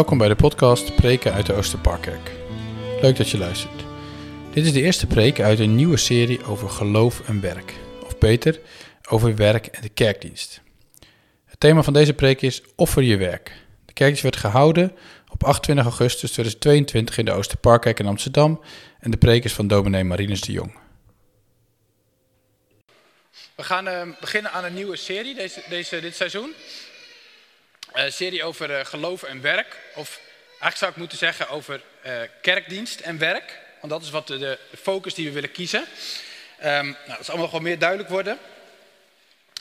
Welkom bij de podcast Preken uit de Oosterparkkerk. Leuk dat je luistert. Dit is de eerste preek uit een nieuwe serie over geloof en werk. Of beter, over werk en de kerkdienst. Het thema van deze preek is Offer je werk. De kerkdienst werd gehouden op 28 augustus 2022 in de Oosterparkkerk in Amsterdam en de preek is van dominee Marinus de Jong. We gaan uh, beginnen aan een nieuwe serie deze, deze, dit seizoen. Uh, serie over uh, geloof en werk. Of eigenlijk zou ik moeten zeggen over uh, kerkdienst en werk. Want dat is wat de, focus die we willen kiezen. Um, nou, dat zal allemaal wel meer duidelijk worden.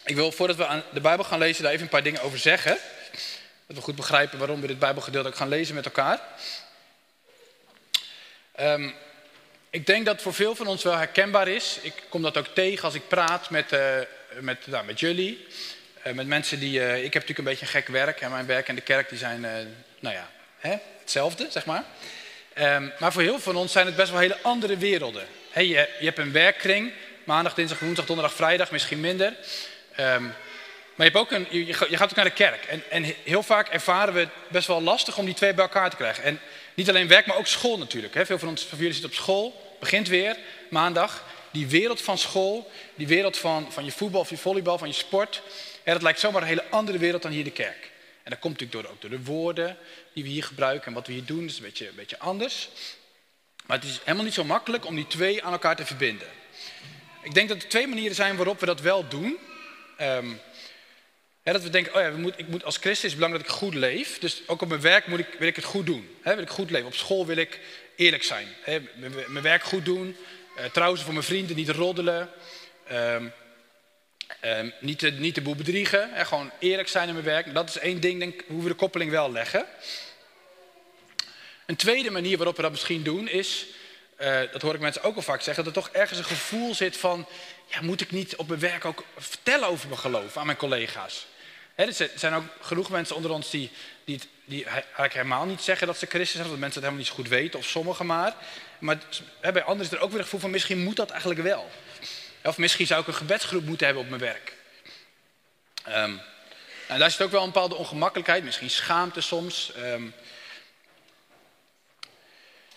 Ik wil voordat we aan de Bijbel gaan lezen daar even een paar dingen over zeggen. Dat we goed begrijpen waarom we dit Bijbelgedeelte ook gaan lezen met elkaar. Um, ik denk dat voor veel van ons wel herkenbaar is. Ik kom dat ook tegen als ik praat met, met, nou, met jullie. Uh, met mensen die. Uh, ik heb natuurlijk een beetje een gek werk. En mijn werk en de kerk die zijn, nou ja, hè, hetzelfde, zeg maar. Um, maar voor heel veel van ons zijn het best wel hele andere werelden. Je, je, hebt een werkkring. Maandag, dinsdag, woensdag, donderdag, vrijdag, misschien minder. Um, maar je, hebt ook een, je, je, gaat ook naar de kerk. En, en heel vaak ervaren we het best wel lastig om die twee bij elkaar te krijgen. En niet alleen werk, maar ook school natuurlijk. Hè. Veel van ons van jullie zitten op school, begint weer, maandag. Die wereld van school, die wereld van, van je voetbal of je volleybal, van je sport. Hè, dat lijkt zomaar een hele andere wereld dan hier de kerk. En dat komt natuurlijk door, ook door de woorden die we hier gebruiken en wat we hier doen. Dat is een beetje, een beetje anders. Maar het is helemaal niet zo makkelijk om die twee aan elkaar te verbinden. Ik denk dat er twee manieren zijn waarop we dat wel doen. He, dat we denken, oh ja, we ik moet als christen is het belangrijk dat ik goed leef. Dus ook op mijn werk moet ik, wil ik het goed doen. He, wil ik goed leven. Op school wil ik eerlijk zijn. He, mijn werk goed doen. Uh, trouwens voor mijn vrienden, niet roddelen. Um, um, niet, de, niet de boel bedriegen. He, gewoon eerlijk zijn in mijn werk. Dat is één ding, denk, hoe we de koppeling wel leggen. Een tweede manier waarop we dat misschien doen is... Uh, dat hoor ik mensen ook al vaak zeggen, dat er toch ergens een gevoel zit van, ja, moet ik niet op mijn werk ook vertellen over mijn geloof aan mijn collega's? He, er zijn ook genoeg mensen onder ons die, die, die eigenlijk helemaal niet zeggen dat ze christen zijn, of dat mensen het helemaal niet goed weten, of sommigen maar. Maar he, bij anderen is er ook weer een gevoel van, misschien moet dat eigenlijk wel. Of misschien zou ik een gebedsgroep moeten hebben op mijn werk. Um, daar zit ook wel een bepaalde ongemakkelijkheid, misschien schaamte soms. Um,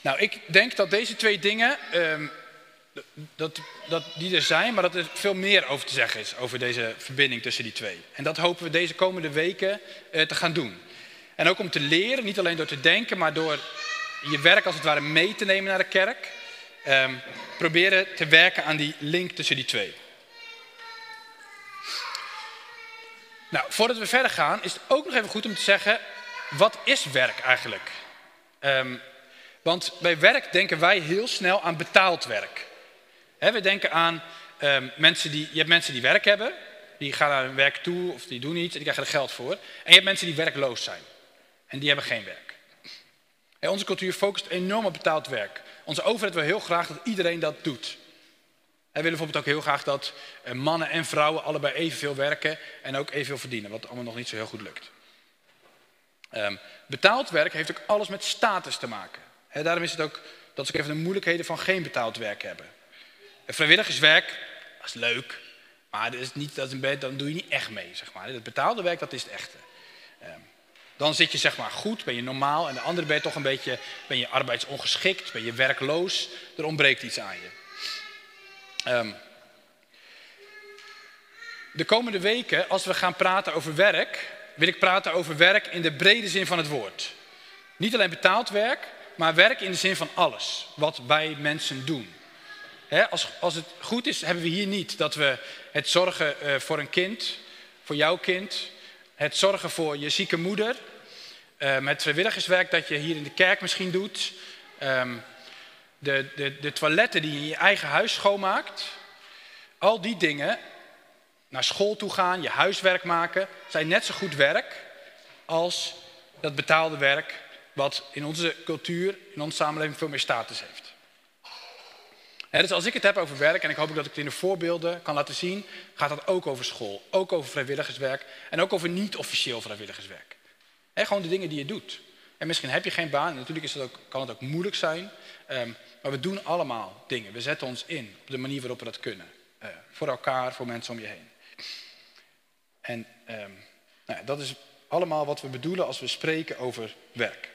nou, ik denk dat deze twee dingen, um, dat, dat die er zijn, maar dat er veel meer over te zeggen is, over deze verbinding tussen die twee. En dat hopen we deze komende weken uh, te gaan doen. En ook om te leren, niet alleen door te denken, maar door je werk als het ware mee te nemen naar de kerk. Um, proberen te werken aan die link tussen die twee. Nou, voordat we verder gaan, is het ook nog even goed om te zeggen, wat is werk eigenlijk? Um, want bij werk denken wij heel snel aan betaald werk. We denken aan um, mensen die, je hebt mensen die werk hebben, die gaan naar hun werk toe of die doen iets en die krijgen er geld voor. En je hebt mensen die werkloos zijn en die hebben geen werk. Onze cultuur focust enorm op betaald werk. Onze overheid wil heel graag dat iedereen dat doet. Wij willen bijvoorbeeld ook heel graag dat uh, mannen en vrouwen allebei evenveel werken en ook evenveel verdienen, wat allemaal nog niet zo heel goed lukt. Um, betaald werk heeft ook alles met status te maken. Daarom is het ook, dat is ook even de moeilijkheden van geen betaald werk hebben. En vrijwilligerswerk, dat is leuk, maar dat is niet, dat dan doe je niet echt mee. Zeg maar. Het betaalde werk, dat is het echte. Dan zit je zeg maar goed, ben je normaal. En de andere ben je toch een beetje, ben je arbeidsongeschikt, ben je werkloos. Er ontbreekt iets aan je. Um, de komende weken, als we gaan praten over werk, wil ik praten over werk in de brede zin van het woord. Niet alleen betaald werk, maar werk in de zin van alles wat wij mensen doen. Als, als het goed is, hebben we hier niet dat we het zorgen uh, voor een kind, voor jouw kind, het zorgen voor je zieke moeder, um, het vrijwilligerswerk dat je hier in de kerk misschien doet, um, de, de, de toiletten die je in je eigen huis schoonmaakt. Al die dingen, naar school toe gaan, je huiswerk maken, zijn net zo goed werk als dat betaalde werk wat in onze cultuur, in onze samenleving veel meer status heeft. He, dus als ik het heb over werk, en ik hoop dat ik het in de voorbeelden kan laten zien, gaat dat ook over school, ook over vrijwilligerswerk en ook over niet-officieel vrijwilligerswerk. He, gewoon de dingen die je doet. En misschien heb je geen baan, en natuurlijk is dat ook, kan het ook moeilijk zijn, um, maar we doen allemaal dingen. We zetten ons in op de manier waarop we dat kunnen. Uh, voor elkaar, voor mensen om je heen. En um, nou, dat is allemaal wat we bedoelen als we spreken over werk.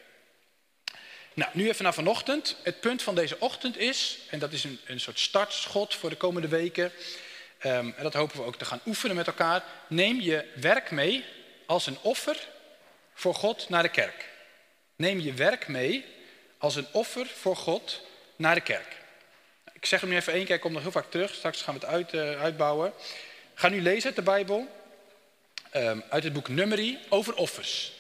Nou, nu even naar vanochtend. Het punt van deze ochtend is, en dat is een, een soort startschot voor de komende weken, um, en dat hopen we ook te gaan oefenen met elkaar. Neem je werk mee als een offer voor God naar de kerk. Neem je werk mee als een offer voor God naar de kerk. Ik zeg hem nu even één keer, ik kom nog heel vaak terug. Straks gaan we het uit, uh, uitbouwen. Ga nu lezen uit de Bijbel. Um, uit het boek Numeri over offers.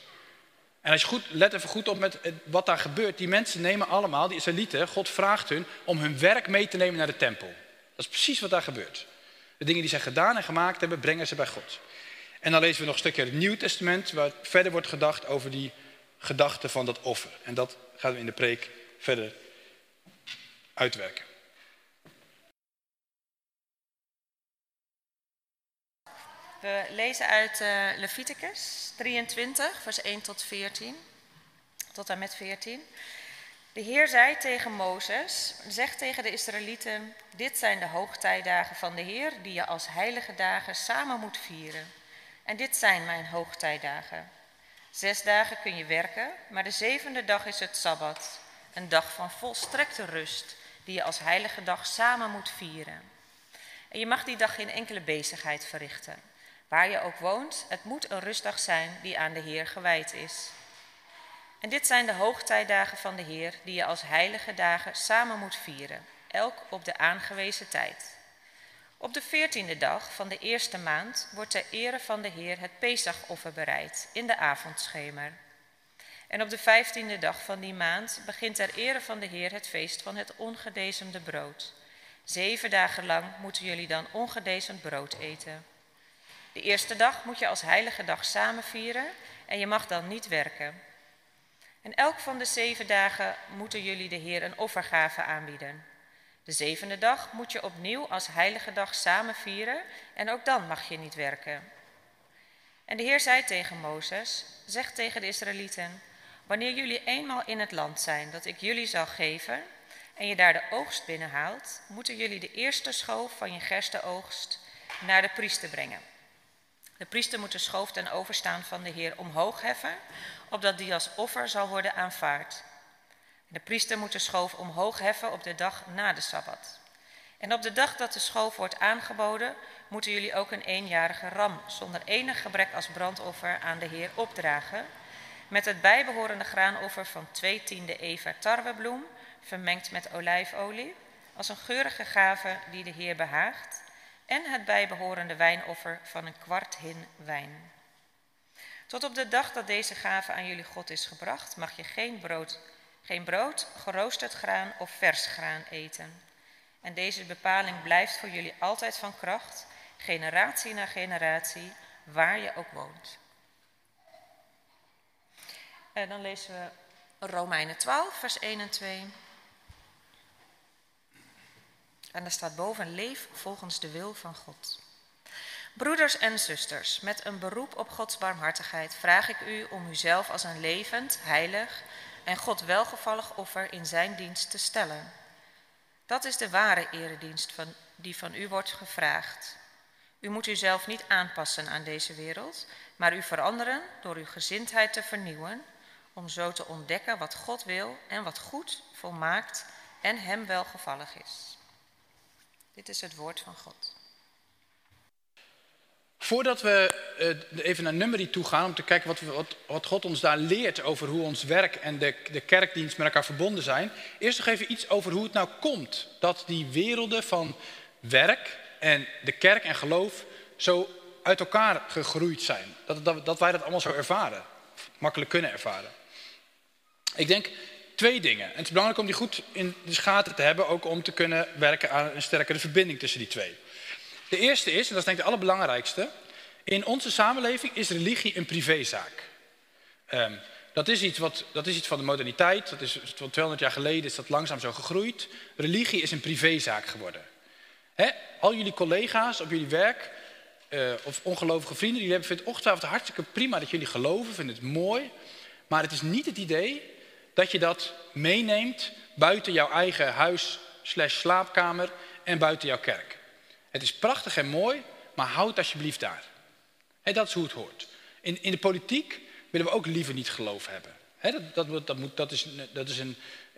En als je goed, let even goed op met wat daar gebeurt. Die mensen nemen allemaal, die Israëlieten, God vraagt hun om hun werk mee te nemen naar de tempel. Dat is precies wat daar gebeurt. De dingen die zij gedaan en gemaakt hebben, brengen ze bij God. En dan lezen we nog een stukje uit het Nieuw Testament, waar verder wordt gedacht over die gedachte van dat offer. En dat gaan we in de preek verder uitwerken. We lezen uit uh, Leviticus 23, vers 1 tot 14, tot en met 14. De Heer zei tegen Mozes, zeg tegen de Israëlieten, dit zijn de hoogtijdagen van de Heer die je als heilige dagen samen moet vieren. En dit zijn mijn hoogtijdagen. Zes dagen kun je werken, maar de zevende dag is het Sabbat, een dag van volstrekte rust die je als heilige dag samen moet vieren. En je mag die dag geen enkele bezigheid verrichten. Waar je ook woont, het moet een rustdag zijn die aan de Heer gewijd is. En dit zijn de hoogtijdagen van de Heer die je als heilige dagen samen moet vieren, elk op de aangewezen tijd. Op de veertiende dag van de eerste maand wordt ter ere van de Heer het Pesachoffer bereid in de avondschemer. En op de vijftiende dag van die maand begint ter ere van de Heer het feest van het ongedezemde brood. Zeven dagen lang moeten jullie dan ongedezemd brood eten. De eerste dag moet je als heilige dag samen vieren en je mag dan niet werken. En elk van de zeven dagen moeten jullie de Heer een offergave aanbieden. De zevende dag moet je opnieuw als heilige dag samen vieren en ook dan mag je niet werken. En de Heer zei tegen Mozes, zeg tegen de Israëlieten, wanneer jullie eenmaal in het land zijn dat ik jullie zal geven en je daar de oogst binnenhaalt, moeten jullie de eerste schoof van je gerstenoogst naar de priester brengen. De priester moet de schoof ten overstaan van de Heer omhoog heffen, opdat die als offer zal worden aanvaard. De priester moet de schoof omhoog heffen op de dag na de Sabbat. En op de dag dat de schoof wordt aangeboden, moeten jullie ook een eenjarige ram zonder enig gebrek als brandoffer aan de Heer opdragen, met het bijbehorende graanoffer van twee tiende eva tarwebloem, vermengd met olijfolie, als een geurige gave die de Heer behaagt, en het bijbehorende wijnoffer van een kwart hin wijn. Tot op de dag dat deze gave aan jullie God is gebracht, mag je geen brood, geen brood, geroosterd graan of vers graan eten. En deze bepaling blijft voor jullie altijd van kracht, generatie na generatie, waar je ook woont. En dan lezen we Romeinen 12, vers 1 en 2. En er staat boven: leef volgens de wil van God. Broeders en zusters, met een beroep op Gods barmhartigheid vraag ik u om uzelf als een levend, heilig en God welgevallig offer in zijn dienst te stellen. Dat is de ware eredienst van, die van u wordt gevraagd. U moet uzelf niet aanpassen aan deze wereld, maar u veranderen door uw gezindheid te vernieuwen, om zo te ontdekken wat God wil en wat goed, volmaakt en hem welgevallig is. Dit is het woord van God. Voordat we uh, even naar Nummerie toe gaan om te kijken wat, wat, God ons daar leert over hoe ons werk en de, de kerkdienst met elkaar verbonden zijn. Eerst nog even iets over hoe het nou komt dat die werelden van werk en de kerk en geloof zo uit elkaar gegroeid zijn. Dat, dat, dat wij dat allemaal zo ervaren, makkelijk kunnen ervaren. Ik denk twee dingen. En het is belangrijk om die goed in de gaten te hebben, ook om te kunnen werken aan een sterkere verbinding tussen die twee. De eerste is, en dat is denk ik de allerbelangrijkste, in onze samenleving is religie een privézaak. Um, dat, is iets wat, dat is iets van de moderniteit, dat is van 200 jaar geleden is dat langzaam zo gegroeid. Religie is een privézaak geworden. Al jullie collega's op jullie werk, uh, of ongelovige vrienden, die vinden het ongetwijfeld hartstikke prima dat jullie geloven, vinden het mooi. Maar het is niet het idee dat je dat meeneemt buiten jouw eigen huis slash slaapkamer en buiten jouw kerk. Het is prachtig en mooi, maar houd alsjeblieft daar. Dat is hoe het hoort. In, in de politiek willen we ook liever niet geloof hebben. dat, dat, dat, moet, dat, is, dat is een,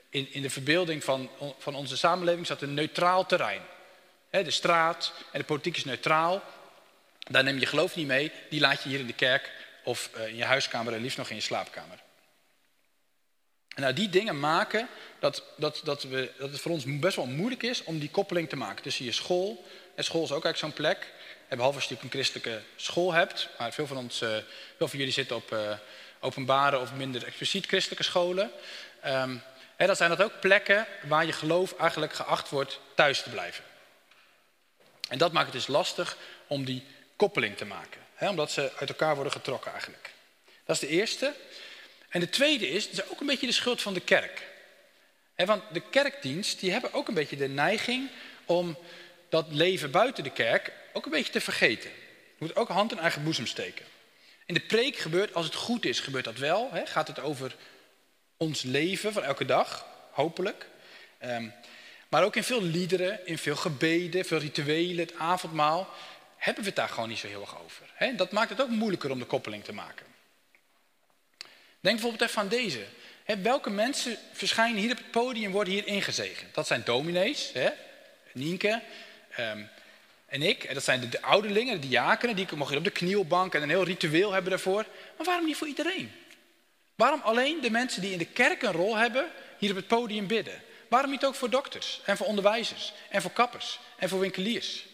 in, in de verbeelding van, van onze samenleving staat een neutraal terrein. de straat en de politiek is neutraal. Daar neem je geloof niet mee, die laat je hier in de kerk of eh, in je huiskamer en liefst nog in je slaapkamer. Nou, die dingen maken dat, dat, dat, we, dat het voor ons best wel moeilijk is om die koppeling te maken tussen je school. En school is ook eigenlijk zo'n plek. Behalve als je een christelijke school hebt. Maar veel van, ons, uh, veel van jullie zitten op uh, openbare of minder expliciet christelijke scholen. Um, hè, dan zijn dat ook plekken waar je geloof eigenlijk geacht wordt thuis te blijven. En dat maakt het dus lastig om die koppeling te maken. Hè, omdat ze uit elkaar worden getrokken eigenlijk. Dat is de eerste. En de tweede is, het is ook een beetje de schuld van de kerk. Want de kerkdienst, die hebben ook een beetje de neiging om dat leven buiten de kerk ook een beetje te vergeten. Je moet ook hand in eigen boezem steken. In de preek gebeurt, als het goed is, gebeurt dat wel. Hè? Gaat het over ons leven van elke dag, hopelijk. Um, maar ook in veel liederen, in veel gebeden, veel rituelen, het avondmaal, hebben we het daar gewoon niet zo heel erg over. Hè? Dat maakt het ook moeilijker om de koppeling te maken. Denk bijvoorbeeld even aan deze. Hè, welke mensen verschijnen hier op het podium en worden hier ingezegend? Dat zijn dominees, hè? Nienke, um, en ik, en dat zijn de, de ouderlingen, de diakenen, die mogen op de knielbank en een heel ritueel hebben daarvoor. Maar waarom niet voor iedereen? Waarom alleen de mensen die in de kerk een rol hebben, hier op het podium bidden? Waarom niet ook voor dokters en voor onderwijzers en voor kappers en voor winkeliers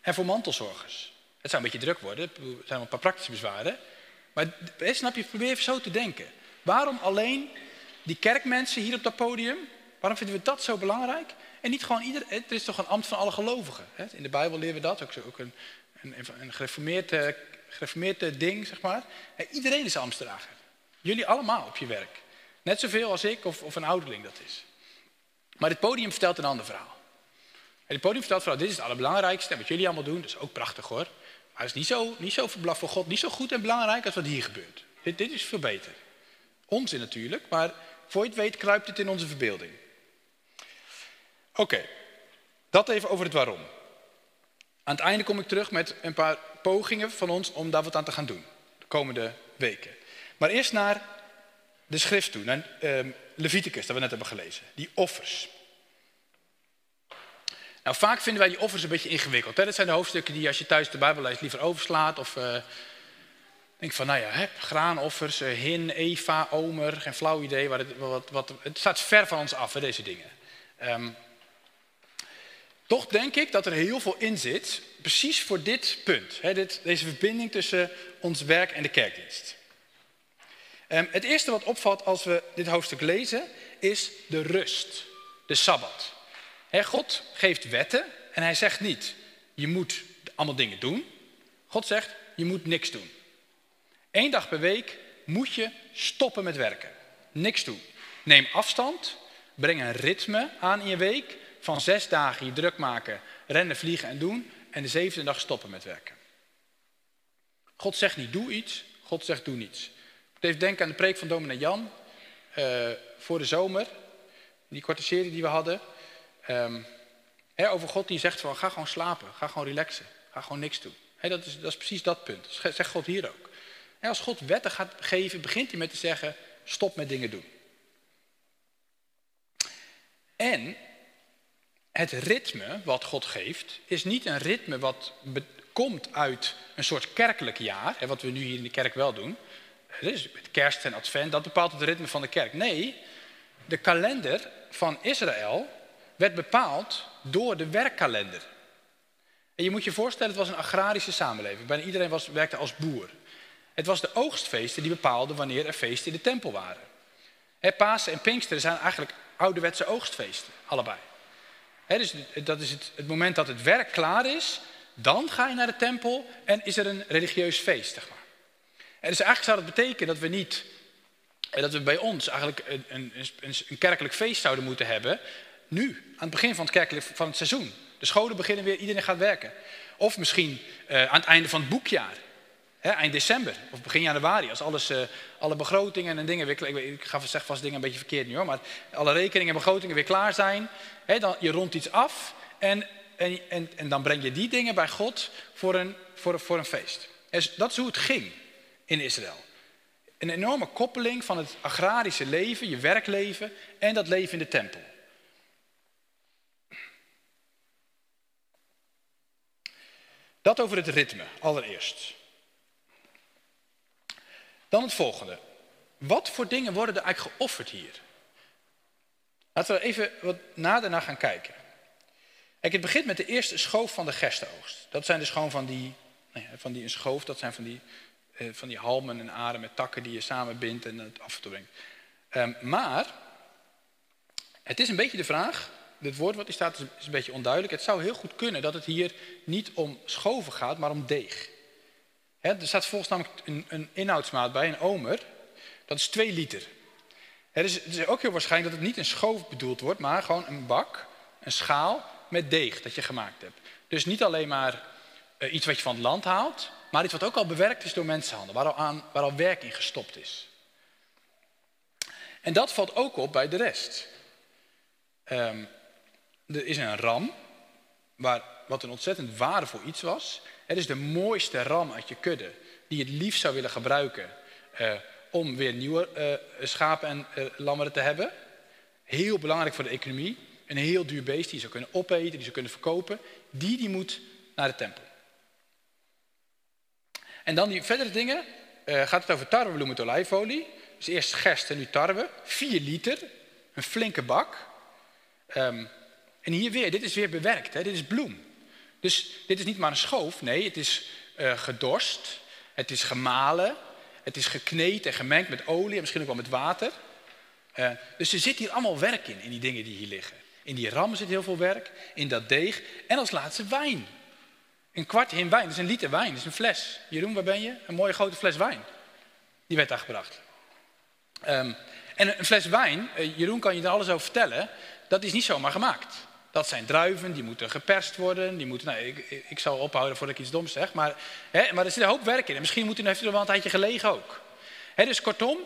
en voor mantelzorgers? Het zou een beetje druk worden, er zijn een paar praktische bezwaren. Maar snap je, probeer even zo te denken. Waarom alleen die kerkmensen hier op dat podium? Waarom vinden we dat zo belangrijk? En niet gewoon iedereen. Het is toch een ambt van alle gelovigen. Hè? In de Bijbel leren we dat. Ook, ook een, een, een gereformeerd, uh, gereformeerd ding, zeg maar. iedereen is ambtsdrager. Jullie allemaal op je werk. Net zoveel als ik of, of een ouderling dat is. Maar dit podium vertelt een ander verhaal. En dit podium vertelt vooral, dit is het allerbelangrijkste. En wat jullie allemaal doen, dat is ook prachtig hoor. Maar het is niet zo, niet zo voor God, niet zo goed en belangrijk als wat hier gebeurt. Dit, dit is veel beter. Onzin natuurlijk, maar voor je het weet kruipt het in onze verbeelding. Oké, dat even over het waarom. Aan het einde kom ik terug met een paar pogingen van ons om daar wat aan te gaan doen. De komende weken. Maar eerst naar de schrift toe, naar uh, Leviticus, dat we net hebben gelezen. Die offers. Nou, vaak vinden wij die offers een beetje ingewikkeld. Hè? Dat zijn de hoofdstukken die als je thuis de Bijbel leest liever overslaat. Of uh, denk van, nou ja, graanoffers, uh, hin, Eva, omer, geen flauw idee. Het, wat, wat, het staat ver van ons af, hè, deze dingen. Um, toch denk ik dat er heel veel in zit, precies voor dit punt. Hè, dit, deze verbinding tussen ons werk en de kerkdienst. Um, het eerste wat opvalt als we dit hoofdstuk lezen, is de rust, de Sabbat. Hè, God geeft wetten en hij zegt niet, je moet allemaal dingen doen. God zegt, je moet niks doen. Eén dag per week moet je stoppen met werken. Niks doen. Neem afstand, breng een ritme aan in je week van zes dagen je druk maken, rennen, vliegen en doen. En de zevende dag stoppen met werken. God zegt niet doe iets, God zegt doe niets. Ik moet even denken aan de preek van dominee Jan uh, voor de zomer. Die korte serie die we hadden. Um, over God die zegt van ga gewoon slapen, ga gewoon relaxen, ga gewoon niks doen. dat, is, dat is precies dat punt. Dat zegt God hier ook. als God wetten gaat geven, begint hij met te zeggen stop met dingen doen. En het ritme wat God geeft, is niet een ritme wat komt uit een soort kerkelijk jaar, wat we nu hier in de kerk wel doen. Dus kerst en advent, dat bepaalt het ritme van de kerk. Nee, de kalender van Israël werd bepaald door de werkkalender. En je moet je voorstellen, het was een agrarische samenleving. Bijna iedereen was, werkte als boer. Het was de oogstfeesten die bepaalden wanneer er feesten in de tempel waren. Pasen en Pinksteren zijn eigenlijk ouderwetse oogstfeesten, allebei dus dat is het, het, moment dat het werk klaar is. Dan ga je naar de tempel en is er een religieus feest. Zeg maar. Dus eigenlijk zou dat betekenen dat we niet, eh, dat we bij ons eigenlijk een, een, een, een kerkelijk feest zouden moeten hebben. Nu, aan het begin van het, kerkelijk, van het seizoen. De scholen beginnen weer, iedereen gaat werken. Of misschien uh, aan het einde van het boekjaar. Eind december of begin januari, als alles, uh, alle begrotingen en dingen weer. Ik, ik ga zeg vast dingen een beetje verkeerd nu hoor, maar alle rekeningen en begrotingen weer klaar zijn dan, je rondt iets af en, en, en, en, dan breng je die dingen bij God voor een, voor, voor een feest. Dus dat is hoe het ging in Israël. een enorme koppeling van het agrarische leven, je werkleven en dat leven in de tempel. Dat over het ritme, allereerst. Dan het volgende. Wat voor dingen worden er eigenlijk geofferd hier? Laten we even wat nader naar gaan kijken. Kijk, het begint met de eerste schoof van de gerstenoogst. Dat zijn dus gewoon van die, nou van die een schoof, dat zijn van die, eh, van die halmen en aren met takken die je samenbindt en het af en toe brengt. Um, maar het is een beetje de vraag, dit woord wat hier staat is een beetje onduidelijk. Het zou heel goed kunnen dat het hier niet om schoven gaat, maar om deeg. Er staat volgens namelijk een, een, inhoudsmaat bij, een omer. Dat is 2 liter. dus het is ook heel waarschijnlijk dat het niet een schoof bedoeld wordt, maar gewoon een bak, een schaal met deeg dat je gemaakt hebt. Dus niet alleen maar uh, iets wat je van het land haalt, maar iets wat ook al bewerkt is door mensenhanden, waar al, aan, waar al werk in gestopt is. En dat valt ook op bij de rest. Um, er is een ram, waar, wat een ontzettend waardevol iets was. Het is de mooiste ram uit je kudde, die je het liefst zou willen gebruiken uh, om weer nieuwe uh, schapen en uh, lammeren te hebben. Heel belangrijk voor de economie. Een heel duur beest die zou kunnen opeten, die zou kunnen verkopen. Die, die moet naar de tempel. En dan die verdere dingen. gaat het over tarwebloem met olijfolie. Dus eerst gerst en nu tarwe. 4 liter. Een flinke bak. Um, en hier weer, dit is weer bewerkt, hè? dit is bloem. Dus dit is niet maar een schoof, nee, het is uh, gedorst, het is gemalen, het is gekneed en gemengd met olie en misschien ook wel met water. Uh, dus er zit hier allemaal werk in, in die dingen die hier liggen. In die ram zit heel veel werk, in dat deeg en als laatste wijn. Een kwart in wijn, dat is een liter wijn, dat is een fles. Jeroen, waar ben je? Een mooie grote fles wijn. Die werd daar gebracht. Um, en een fles wijn, uh, Jeroen kan je er alles over vertellen, dat is niet zomaar gemaakt. Dat zijn druiven, die moeten geperst worden. Die moeten, nou, ik, ik zal ophouden voordat ik iets doms zeg. Maar, hè, maar er zit een hoop werk in. En misschien moet u, heeft u er wel een tijdje gelegen ook. Hè, dus kortom,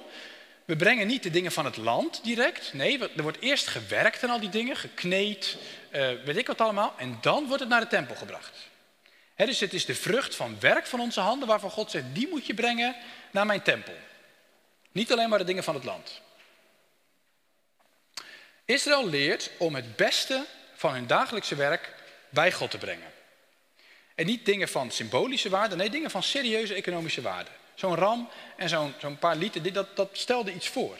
we brengen niet de dingen van het land direct. Nee, er wordt eerst gewerkt aan al die dingen. Gekneed, uh, weet ik wat allemaal. En dan wordt het naar de tempel gebracht. Hè, dus het is de vrucht van werk van onze handen. Waarvan God zegt, die moet je brengen naar mijn tempel. Niet alleen maar de dingen van het land. Israël leert om het beste van hun dagelijkse werk bij God te brengen. En niet dingen van symbolische waarde, nee, dingen van serieuze economische waarde. Zo'n ram en zo'n paar liter, dat, dat stelde iets voor.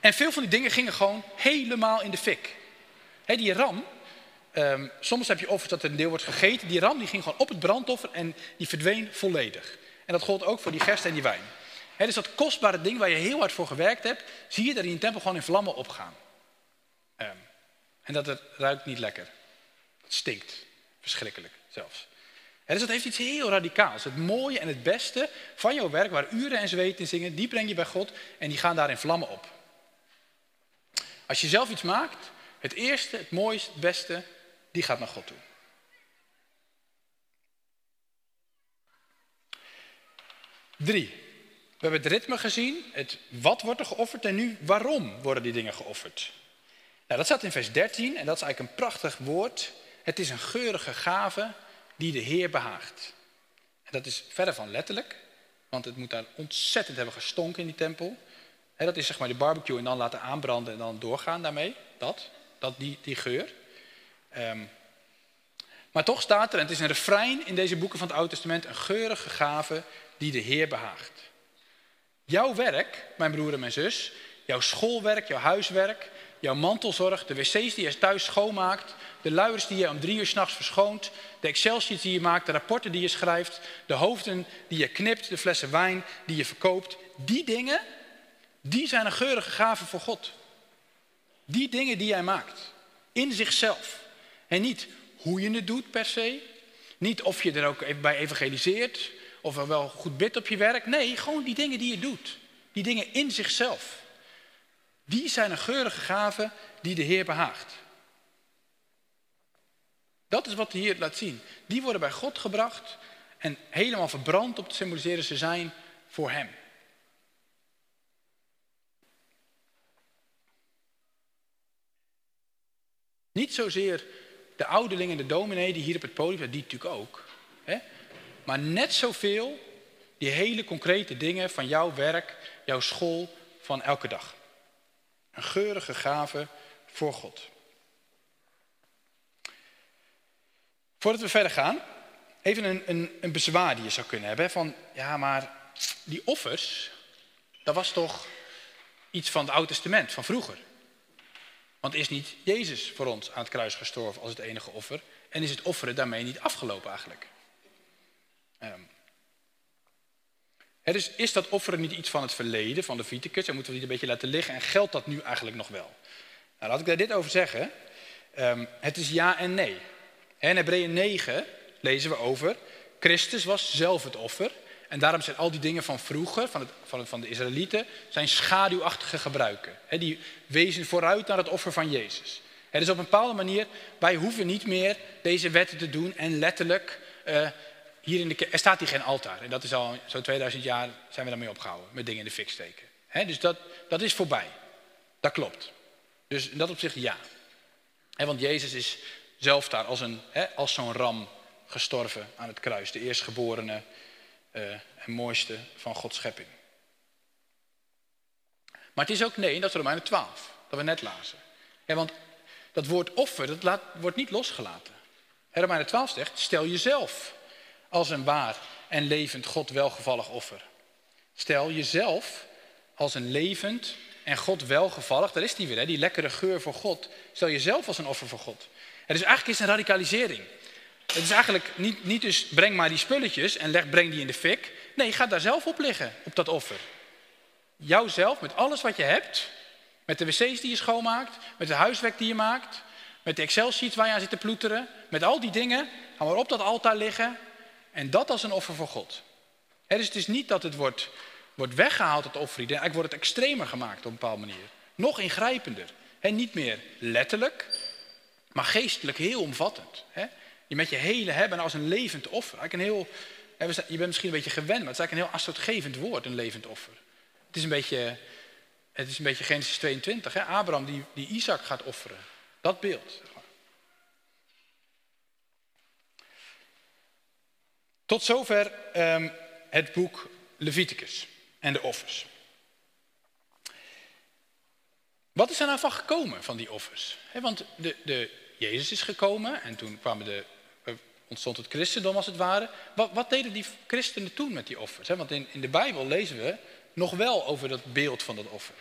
En veel van die dingen gingen gewoon helemaal in de fik. Die ram, um, soms heb je offers dat er een deel wordt gegeten. Die ram die ging gewoon op het brandoffer en die verdween volledig. En dat gold ook voor die gerst en die wijn. He, dus dat kostbare ding waar je heel hard voor gewerkt hebt, zie je dat in je tempel gewoon in vlammen opgaan. En dat het ruikt niet lekker. Het stinkt. Verschrikkelijk zelfs. En dus dat heeft iets heel radicaals. Het mooie en het beste van jouw werk, waar uren en zweet in zingen, die breng je bij God en die gaan daar in vlammen op. Als je zelf iets maakt, het eerste, het mooiste, het beste, die gaat naar God toe. Drie. We hebben het ritme gezien, het wat wordt er geofferd en nu waarom worden die dingen geofferd. Nou, dat staat in vers 13 en dat is eigenlijk een prachtig woord. Het is een geurige gave die de Heer behaagt. En dat is verder van letterlijk, want het moet daar ontzettend hebben gestonken in die tempel. Dat is zeg maar de barbecue en dan laten aanbranden en dan doorgaan daarmee. Dat, dat die, die geur. Um, maar toch staat er, en het is een refrein in deze boeken van het Oude Testament, een geurige gave die de Heer behaagt. Jouw werk, mijn broer en mijn zus, jouw schoolwerk, jouw huiswerk, jouw mantelzorg, de wc's die je thuis schoonmaakt, de luiers die je om drie uur s'nachts verschoont, de Excel-sheets die je maakt, de rapporten die je schrijft, de hoofden die je knipt, de flessen wijn die je verkoopt. Die dingen, die zijn een geurige gave voor God. Die dingen die jij maakt, in zichzelf. En niet hoe je het doet per se, niet of je er ook bij evangeliseert, of er wel goed bidt op je werk. Nee, gewoon die dingen die je doet. Die dingen in zichzelf. Die zijn een geurige gave die de Heer behaagt. Dat is wat hij hier laat zien. Die worden bij God gebracht en helemaal verbrand op te symboliseren ze zijn voor Hem. Niet zozeer de ouderling en de dominee die hier op het podium die natuurlijk ook. Hè? Maar net zoveel Die hele concrete dingen van jouw werk, jouw school, van elke dag. Een geurige gave voor God. Voordat we verder gaan, even een, een, een bezwaar die je zou kunnen hebben. Van, ja, maar die offers, dat was toch iets van het Oude Testament, van vroeger. Want is niet Jezus voor ons aan het kruis gestorven als het enige offer? En is het offeren daarmee niet afgelopen eigenlijk? Um, dus is dat offeren niet iets van het verleden, van de Viticus? En moeten we die een beetje laten liggen? En geldt dat nu eigenlijk nog wel? Nou, laat ik daar dit over zeggen. Um, het is ja en nee. In Hebreeën 9 lezen we over, Christus was zelf het offer. En daarom zijn al die dingen van vroeger, van, het, van, van de Israëlieten, zijn schaduwachtige gebruiken. Die wezen vooruit naar het offer van Jezus. Dus op een bepaalde manier, wij hoeven niet meer deze wetten te doen en letterlijk, uh, hier in de er staat hier geen altaar. En dat is al zo'n 2000 jaar zijn we daarmee opgehouden, met dingen in de fik steken. Dus dat, dat is voorbij. Dat klopt. Dus in dat opzicht ja. want Jezus is zelf daar als, een, als zo'n ram gestorven aan het kruis. De eerstgeborene uh, en mooiste van Gods schepping. Maar het is ook nee, dat is Romeinen 12, dat we net lazen. want dat woord offer, dat laat, wordt niet losgelaten. Romeinen 12 zegt, stel jezelf als een waar en levend God welgevallig offer. Stel jezelf als een levend en God welgevallig, daar is die weer, hè, die lekkere geur voor God. Stel jezelf als een offer voor God. eigenlijk is het een radicalisering. Het is eigenlijk niet, niet dus breng maar die spulletjes en leg, breng die in de fik. Nee, ga daar zelf op liggen, op dat offer. Jouzelf, met alles wat je hebt, met de wc's die je schoonmaakt, met het huiswerk die je maakt, met de Excel-sheets waar je aan zit te ploeteren, met al die dingen, ga maar op dat altaar liggen en dat als een offer voor God. dus het is niet dat het wordt, wordt weggehaald, het offer. Eigenlijk wordt het extremer gemaakt op een bepaalde manier. Nog ingrijpender. He, niet meer letterlijk, maar geestelijk heel omvattend. Je met je hele hebben als een levend offer. Eigenlijk een heel, je bent misschien een beetje gewend, maar het is eigenlijk een heel assortgevend woord, een levend offer. Het is een beetje, het is een beetje Genesis 22, hè? Abraham die, die Isaac gaat offeren. Dat beeld. Tot zover um, het boek Leviticus en de offers. Wat is er nou van gekomen van die offers? want de, de, Jezus is gekomen en toen kwamen de ontstond het christendom als het ware. Wat, wat deden die christenen toen met die offers? Want in, in de Bijbel lezen we nog wel over dat beeld van dat offer.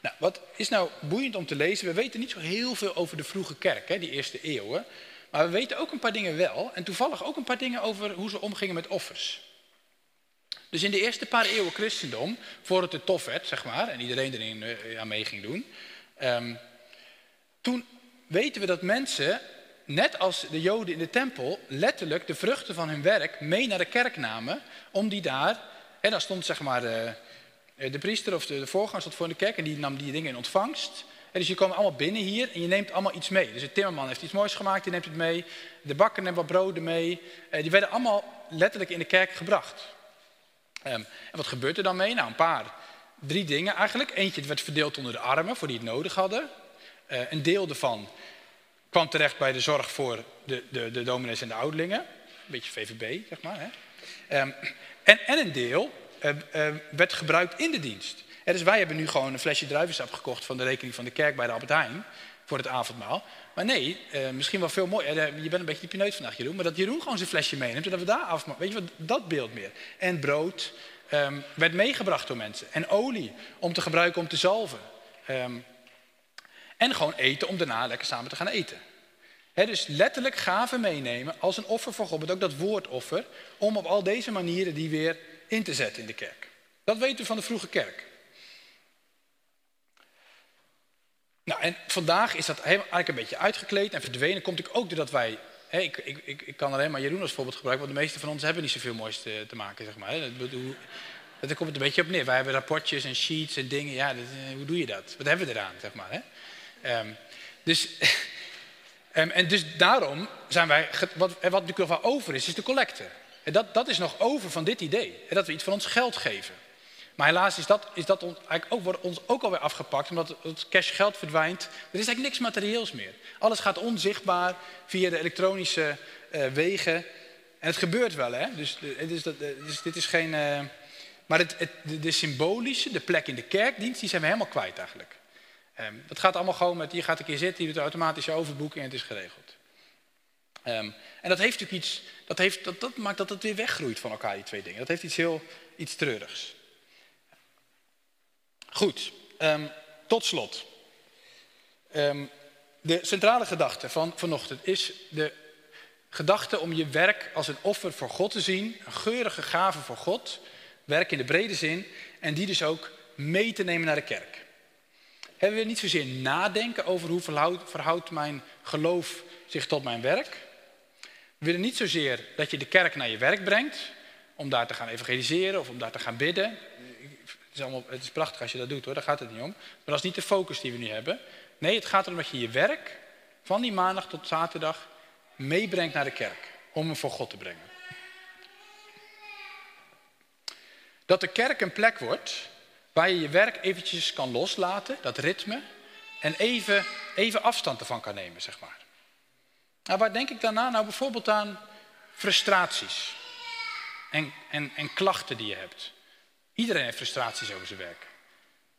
Nou, wat is nou boeiend om te lezen? We weten niet zo heel veel over de vroege kerk, die eerste eeuwen. Maar we weten ook een paar dingen wel. En toevallig ook een paar dingen over hoe ze omgingen met offers. Dus in de eerste paar eeuwen christendom, voordat het tof werd, zeg maar, en iedereen erin uh, mee ging doen. Um, toen weten we dat mensen net als de Joden in de tempel, letterlijk de vruchten van hun werk mee naar de kerk namen, om die daar, en dan stond zeg maar de, de priester of de, de voorganger stond voor in de kerk en die nam die dingen in ontvangst. En dus je komt allemaal binnen hier en je neemt allemaal iets mee. Dus de timmerman heeft iets moois gemaakt, die neemt het mee. De bakker neemt wat broden mee. Eh, die werden allemaal letterlijk in de kerk gebracht. Ehm, en wat gebeurt er dan mee? Nou, een paar, drie dingen eigenlijk. Eentje werd verdeeld onder de armen, voor die het nodig hadden. Uh, een deel ervan kwam terecht bij de zorg voor de, de, de dominees en de ouderlingen. Een beetje VVB, zeg maar. Hè. Um, en, en een deel uh, werd gebruikt in de dienst. Dus wij hebben nu gewoon een flesje druivensap gekocht van de rekening van de kerk bij de Albert Heijn voor het avondmaal. Maar nee, uh, misschien wel veel mooier. Je bent een beetje pineut vandaag, Jeroen. Maar dat Jeroen gewoon zijn flesje meeneemt en dat we daar afmaken. Weet je wat, dat beeld meer. En brood um, werd meegebracht door mensen. En olie om te gebruiken om te zalven. Um, en gewoon eten om daarna lekker samen te gaan eten. dus letterlijk gaven meenemen als een offer voor God, met ook dat woordoffer, om op al deze manieren die weer in te zetten in de kerk. Dat weten we van de vroege kerk. Nou, en vandaag is dat eigenlijk een beetje uitgekleed en verdwenen. Komt natuurlijk ook doordat wij. Ik, ik, ik, ik, kan alleen maar Jeroen als voorbeeld gebruiken, want de meeste van ons hebben niet zoveel moois te, te maken, zeg maar. Dat, daar komt het een beetje op neer. Wij hebben rapportjes en sheets en dingen. Ja, dat, eh, hoe doe je dat? Wat hebben we eraan, zeg maar. Hè? Um, dus, um, en dus daarom zijn wij, wat, wat natuurlijk nog wel over is, is de collecte. En dat, dat is nog over van dit idee. Dat we iets van ons geld geven. Maar helaas is dat, is dat eigenlijk ook, wordt ons ook alweer afgepakt, omdat het cash geld verdwijnt. Er is eigenlijk niks materieels meer. Alles gaat onzichtbaar via de elektronische uh, wegen. En het gebeurt wel, hè? Dus, het is dat, dus dit is geen. Uh, maar het, het, de, symbolische, de plek in de kerkdienst, die zijn we helemaal kwijt eigenlijk. Um, dat gaat allemaal gewoon met, je gaat een keer zitten, je doet automatische overboeking en het is geregeld. Um, en dat heeft natuurlijk iets, dat, heeft, dat, dat maakt dat het weer weggroeit van elkaar, die twee dingen. Dat heeft iets heel, iets treurigs. Goed, um, tot slot. de centrale gedachte van vanochtend is de gedachte om je werk als een offer voor God te zien, een geurige gave voor God, werk in de brede zin, en die dus ook mee te nemen naar de kerk. Hebben we niet zozeer nadenken over hoe verhoudt mijn geloof zich tot mijn werk. We willen niet zozeer dat je de kerk naar je werk brengt, om daar te gaan evangeliseren of om daar te gaan bidden. Het is, prachtig als je dat doet hoor, daar gaat het niet om. Maar dat is niet de focus die we nu hebben. Nee, het gaat erom dat je je werk van die maandag tot zaterdag meebrengt naar de kerk. Om hem voor God te brengen. Dat de kerk een plek wordt waar je je werk eventjes kan loslaten, dat ritme, en even, even afstand ervan kan nemen, zeg maar. Nou, waar denk ik daarna? Nou, bijvoorbeeld aan frustraties en, en, en klachten die je hebt. Iedereen heeft frustraties over zijn werk.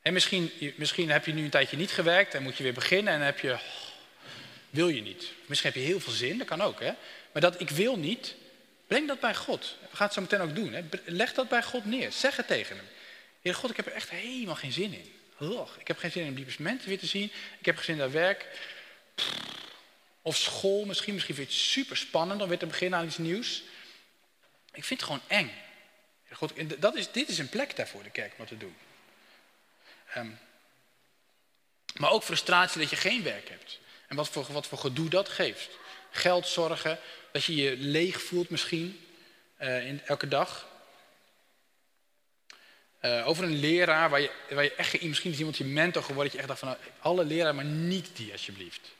En misschien, misschien heb je nu een tijdje niet gewerkt en moet je weer beginnen en heb je, wil je niet. Misschien heb je heel veel zin, dat kan ook. Hè? Maar dat ik wil niet, breng dat bij God. We gaan het zo meteen ook doen. Hè? Leg dat bij God neer. Zeg het tegen hem. Heer God, ik heb er echt helemaal geen zin in. ik heb geen zin om die mensen weer te zien. Ik heb geen zin in dat werk. Of school misschien. Misschien vind je het super spannend om weer te beginnen aan iets nieuws. Ik vind het gewoon eng. God, dat is, dit is een plek daarvoor, de kerk, dat te doen. Ehm, maar ook frustratie dat je geen werk hebt. En wat voor, wat voor gedoe dat geeft. Geld zorgen, dat je je leeg voelt misschien uh, in, elke dag. Uh, over een leraar waar je, waar je echt, misschien is iemand je mentor geworden, dat je echt dacht van, nou, alle leraar, maar niet die alsjeblieft.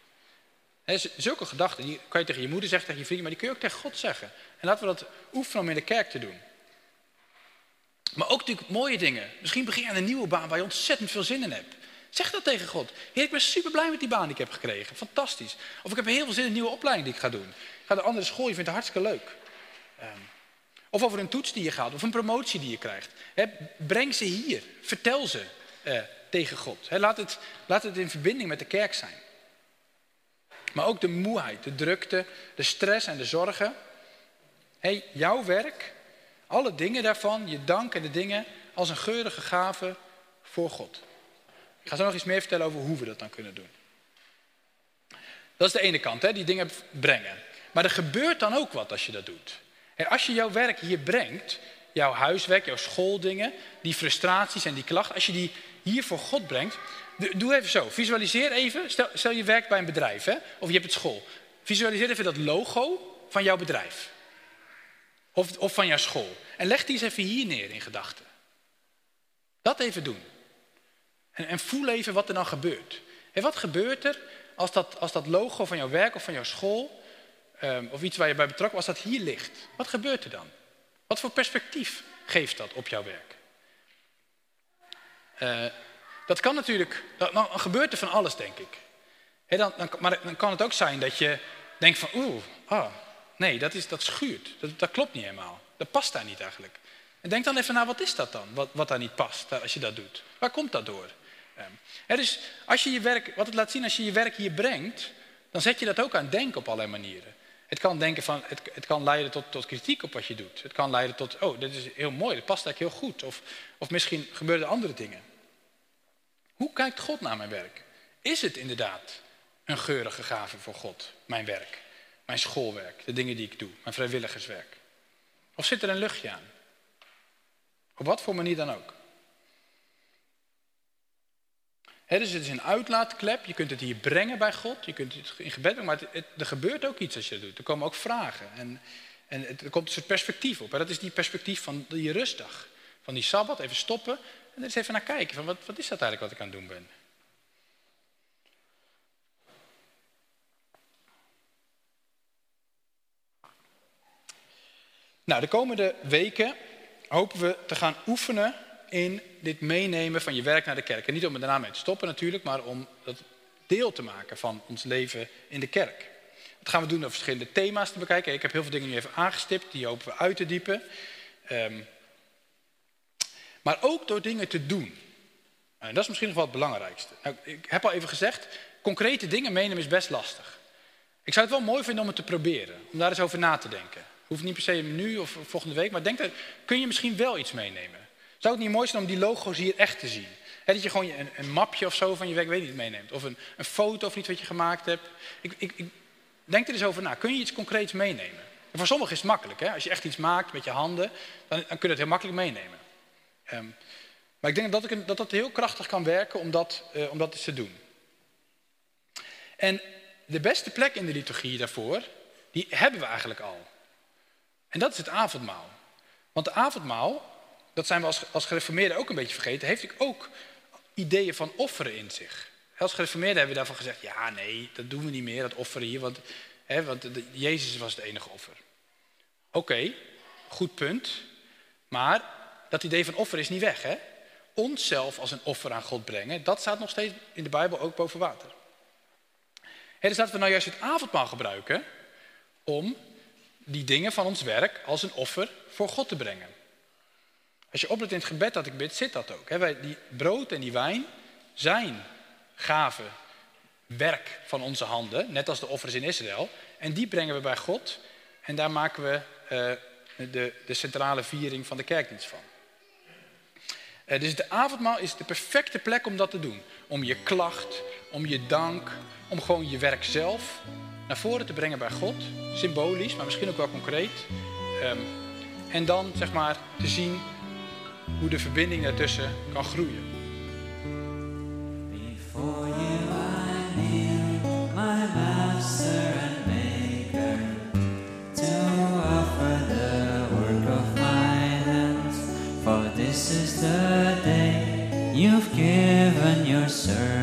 He, zulke gedachten, die kan je tegen je moeder zeggen, tegen je vrienden, maar die kun je ook tegen God zeggen. En laten we dat oefenen om in de kerk te doen. Maar ook natuurlijk mooie dingen. Misschien begin je aan een nieuwe baan waar je ontzettend veel zin in hebt. Zeg dat tegen God. Heer, ik ben super blij met die baan die ik heb gekregen. Fantastisch. Of ik heb heel veel zin in een nieuwe opleiding die ik ga doen. Ga naar een andere school, je vindt het hartstikke leuk. Um, of over een toets die je gaat, of een promotie die je krijgt. breng ze hier. Vertel ze eh, tegen God. laat, het, laat het in verbinding met de kerk zijn. Maar ook de moeheid, de drukte, de stress en de zorgen. Hey, jouw werk, alle dingen daarvan, je dank en de dingen, als een geurige gave voor God. Ik ga zo nog iets meer vertellen over hoe we dat dan kunnen doen. Dat is de ene kant, hè, die dingen brengen. Maar er gebeurt dan ook wat als je dat doet. En als je jouw werk hier brengt, jouw huiswerk, jouw schooldingen, die frustraties en die klachten, als je die hier voor God brengt, doe even zo. Visualiseer even, stel, stel je werkt bij een bedrijf hè, of je hebt het school. Visualiseer even dat logo van jouw bedrijf. Of, of van jouw school. En leg die eens even hier neer in gedachten. Dat even doen. En, en, voel even wat er dan gebeurt. En wat gebeurt er als dat, als dat logo van jouw werk of van jouw school Ehm, of iets waar je bij betrokken was, dat hier ligt. Wat gebeurt er dan? Wat voor perspectief geeft dat op jouw werk? Uh, dat kan natuurlijk, dan, gebeurt er van alles, denk ik. dan, dan, maar dan kan het ook zijn dat je denkt van, oeh, ah, nee, dat, is, dat schuurt. Dat, dat klopt niet helemaal. Dat past daar niet eigenlijk. En denk dan even naar, wat is dat dan, wat, wat daar niet past, als je dat doet? Waar komt dat door? Um, dus als je je werk, wat het laat zien, als je je werk hier brengt, dan zet je dat ook aan denken op allerlei manieren. Het kan, denken van, het, het kan leiden tot, tot, kritiek op wat je doet. Het kan leiden tot, oh, dit is heel mooi, dat past eigenlijk heel goed. Of, of misschien gebeuren er andere dingen. Hoe kijkt God naar mijn werk? Is het inderdaad een geurige gave voor God, mijn werk, mijn schoolwerk, de dingen die ik doe, mijn vrijwilligerswerk? Of zit er een luchtje aan? Op wat voor manier dan ook. dus het is een uitlaatklep. Je kunt het hier brengen bij God. Je kunt het in gebed brengen. Maar het, er gebeurt ook iets als je dat doet. Er komen ook vragen. En, en er komt een soort perspectief op. En dat is die perspectief van die rustdag. Van die Sabbat. Even stoppen. En er eens even naar kijken. Van wat, wat is dat eigenlijk wat ik aan het doen ben? Nou, de komende weken hopen we te gaan oefenen in dit meenemen van je werk naar de kerk. En niet om er daarna mee te stoppen natuurlijk, maar om dat deel te maken van ons leven in de kerk. Dat gaan we doen door verschillende thema's te bekijken. Ik heb heel veel dingen nu even aangestipt, die hopen we uit te diepen. Ehm, maar ook door dingen te doen. En dat is misschien nog wel het belangrijkste. Nou, ik heb al even gezegd, concrete dingen meenemen is best lastig. Ik zou het wel mooi vinden om het te proberen, om daar eens over na te denken. Hoeft niet per se nu of volgende week, maar denk dat kun je misschien wel iets meenemen. Zou het niet mooi zijn om die logo's hier echt te zien? dat je gewoon een, een, mapje of zo van je werk, weet niet, meeneemt. Of een, een foto of iets wat je gemaakt hebt. Ik, ik, ik, denk er eens over na. Kun je iets concreets meenemen? En voor sommigen is het makkelijk. Hè? Als je echt iets maakt met je handen, dan, dan kun je het heel makkelijk meenemen. Um, maar ik denk dat, ik, dat dat heel krachtig kan werken om dat, uh, om dat eens te doen. En de beste plek in de liturgie daarvoor, die hebben we eigenlijk al. En dat is het avondmaal. Want de avondmaal, dat zijn we als, als gereformeerden ook een beetje vergeten, heeft ook ideeën van offeren in zich. Als gereformeerden hebben we daarvan gezegd, ja nee, dat doen we niet meer, dat offeren hier, want, hè, want Jezus was het enige offer. Oké, goed punt, maar dat idee van offer is niet weg. Hè? Onszelf als een offer aan God brengen, dat staat nog steeds in de Bijbel ook boven water. Dus laten we nou juist het avondmaal gebruiken om die dingen van ons werk als een offer voor God te brengen. Als je oplet in het gebed dat ik bid, zit dat ook. Die brood en die wijn zijn gaven, werk van onze handen, net als de offers in Israël. En die brengen we bij God en daar maken we uh, de, centrale viering van de kerkdienst van. Uh, dus de avondmaal is de perfecte plek om dat te doen. Om je klacht, om je dank, om gewoon je werk zelf naar voren te brengen bij God. Symbolisch, maar misschien ook wel concreet. Um, en dan zeg maar te zien hoe de verbinding daartussen kan groeien. This is the day you've given your.